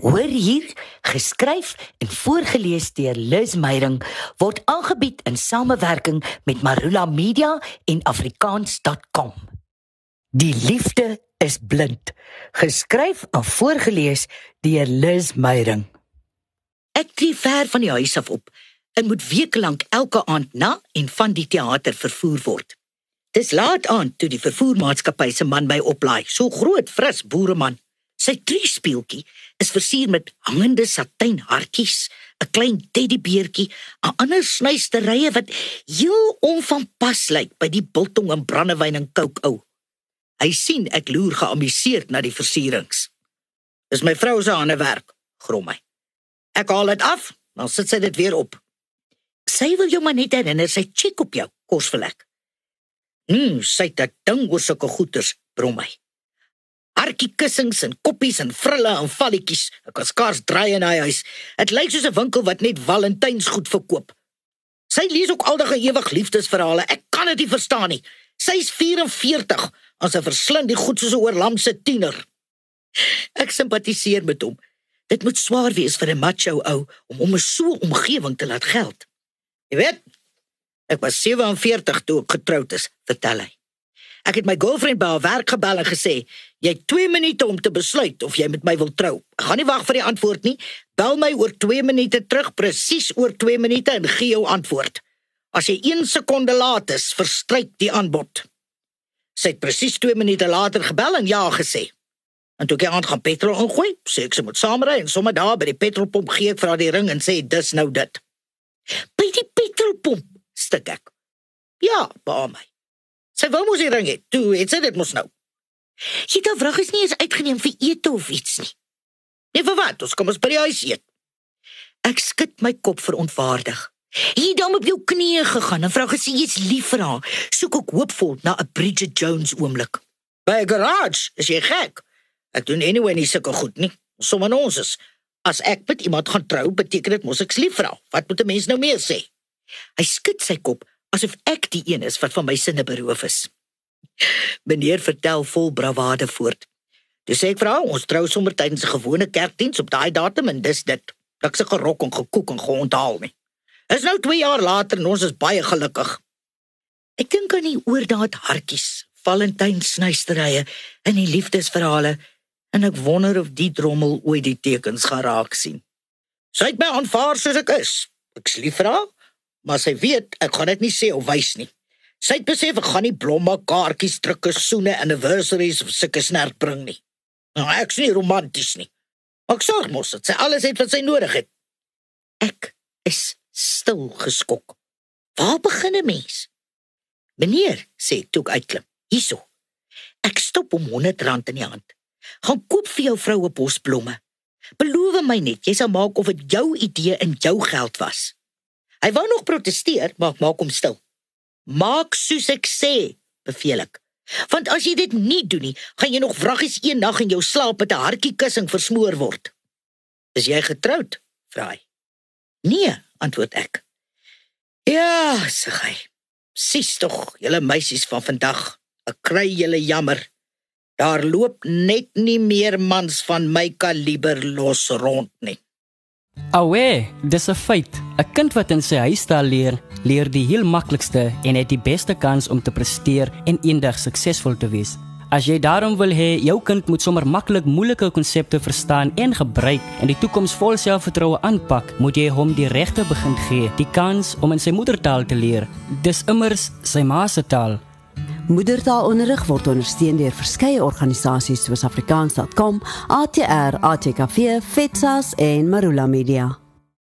Hoor hier, geskryf en voorgeles deur Liz Meyering word aangebied in samewerking met Marula Media en afrikaans.com. Die liefde is blind. Geskryf en voorgeles deur Liz Meyering. Ek tree ver van die huis af op en moet weke lank elke aand na en van die teater vervoer word. Dis laat aand toe die vervoermaatskappy se man my oplaai, so groot fris boereman. Sy triespeeltjie is versier met hangende satijnhartjies, 'n klein teddybeertjie, 'n ander snuisterye wat heel onvanpas lyk by die biltong en brandewyn en kook ou. Hy sien ek loer geamuseerd na die versierings. Dis my vrou se hande werk, grom hy. Ek haal dit af, dan sit sy dit weer op. Sy wil jou maar net herinner sy check op jou, kosvlek. Nee, sy het 'n ding oor sulke goeters, brom hy hartjie kussings en koppies en frille en valletjies. Ek kan skaars draai in hy huis. Dit lyk soos 'n winkel wat net Valentynsgoed verkoop. Sy lees ook aldag ewig liefdesverhale. Ek kan dit nie verstaan nie. Sy's 44 as 'n verslind die goed soos 'n oorlamse tiener. Ek simpatiseer met hom. Dit moet swaar wees vir 'n macho ou om hom 'n so omgewing te laat geld. Jy weet, ek was 47 toe ek getroud is, vertel hy. Ek het my girlfriend by haar werk gebel en gesê, "Jy het 2 minute om te besluit of jy met my wil trou. Ek gaan nie wag vir die antwoord nie. Bel my oor 2 minute terug, presies oor 2 minute en gee jou antwoord. As jy 1 sekonde laat is, verstryk die aanbod." Sy het presies 2 minute later gebel en ja gesê. En toe ek aan gaan petrol ingooi, sê ek sy moet saamry en sommer daar by die petrolpomp gee ek vir haar die ring en sê dis nou dit. By die petrolpomp, stik ek. Ja, ba my. Sy wou mos die ring hê. Toe het sy dit mos nou. Sy het vrag is nie eens uitgeneem vir ete of iets nie. Nee, vir wat? Ons kom ons by die huis eet. Ek skud my kop verontwaardig. Het dan op jou knieë gegaan en vra gesê jy's lief vir haar. Soek ek hoopvol na 'n Bridget Jones oomblik. By 'n garage, is jy gek? Ek doen anyway nie sulke goed nie. Sommige ons is as ek met iemand gaan trou, beteken dit mos ek's lief vir haar. Wat moet 'n mens nou meer sê? Hy skud sy kop asof ek die een is wat van my sinne beroof is. Meneer vertel vol bravade voort. Dis ek vra ons trou sommer tydens 'n gewone kerkdiens op daai datum en dis dit. Se gerok en gekook en geonthaal nie. Is nou 2 jaar later en ons is baie gelukkig. Ek dink aan die oordaat hartjies, Valentynsnuisterye en die liefdesverhale en ek wonder of die drommel ooit die tekens geraak sien. Sy het my aanvaar soos ek is. Ek's lief vir haar maar sy weet ek gaan dit nie sê of wys nie. Sy het besef ek gaan nie blomme, kaartjies, drukke, soene, anniversaries of sulke snert bring nie. Nou ek's nie romanties nie. Ek sorg mos dat sy alles het wat sy nodig het. Ek is stil geskok. Waar begin 'n mens? Meneer, sê toe ek uitklim. Hierso. Ek stop hom 100 rand in die hand. Gaan koop vir jou vrou 'n bos blomme. Beloof my net, jy sal maak of dit jou idee en jou geld was. Hy wou nog proteseer, maar maak hom stil. Maak soos ek sê, beveel ek. Want as jy dit nie doen nie, gaan jy nog vraggies een nag in jou slaap met 'n hartjie kussing versmoor word. Is jy getroud? vra hy. Nee, antwoord ek. Ja, sê hy. Sis tog, julle meisies van vandag, ek kry julle jammer. Daar loop net nie meer mans van my kaliber los rond nie. Awe, dis 'n feit. 'n Kind wat in sy huistaal leer, leer die heel maklikste en het die beste kans om te presteer en eendag suksesvol te wees. As jy daarom wil hê jou kind moet sommer maklik moeilike konsepte verstaan en gebruik en die toekoms vol selfvertroue aanpak, moet jy hom die regte begin gee, die kans om in sy moedertaal te leer. Dis immers sy ma se taal. Moedertaalonderrig word ondersteun deur verskeie organisasies soos Afrikaans.com, ATR, ATKV, FETSAS en Marula Media.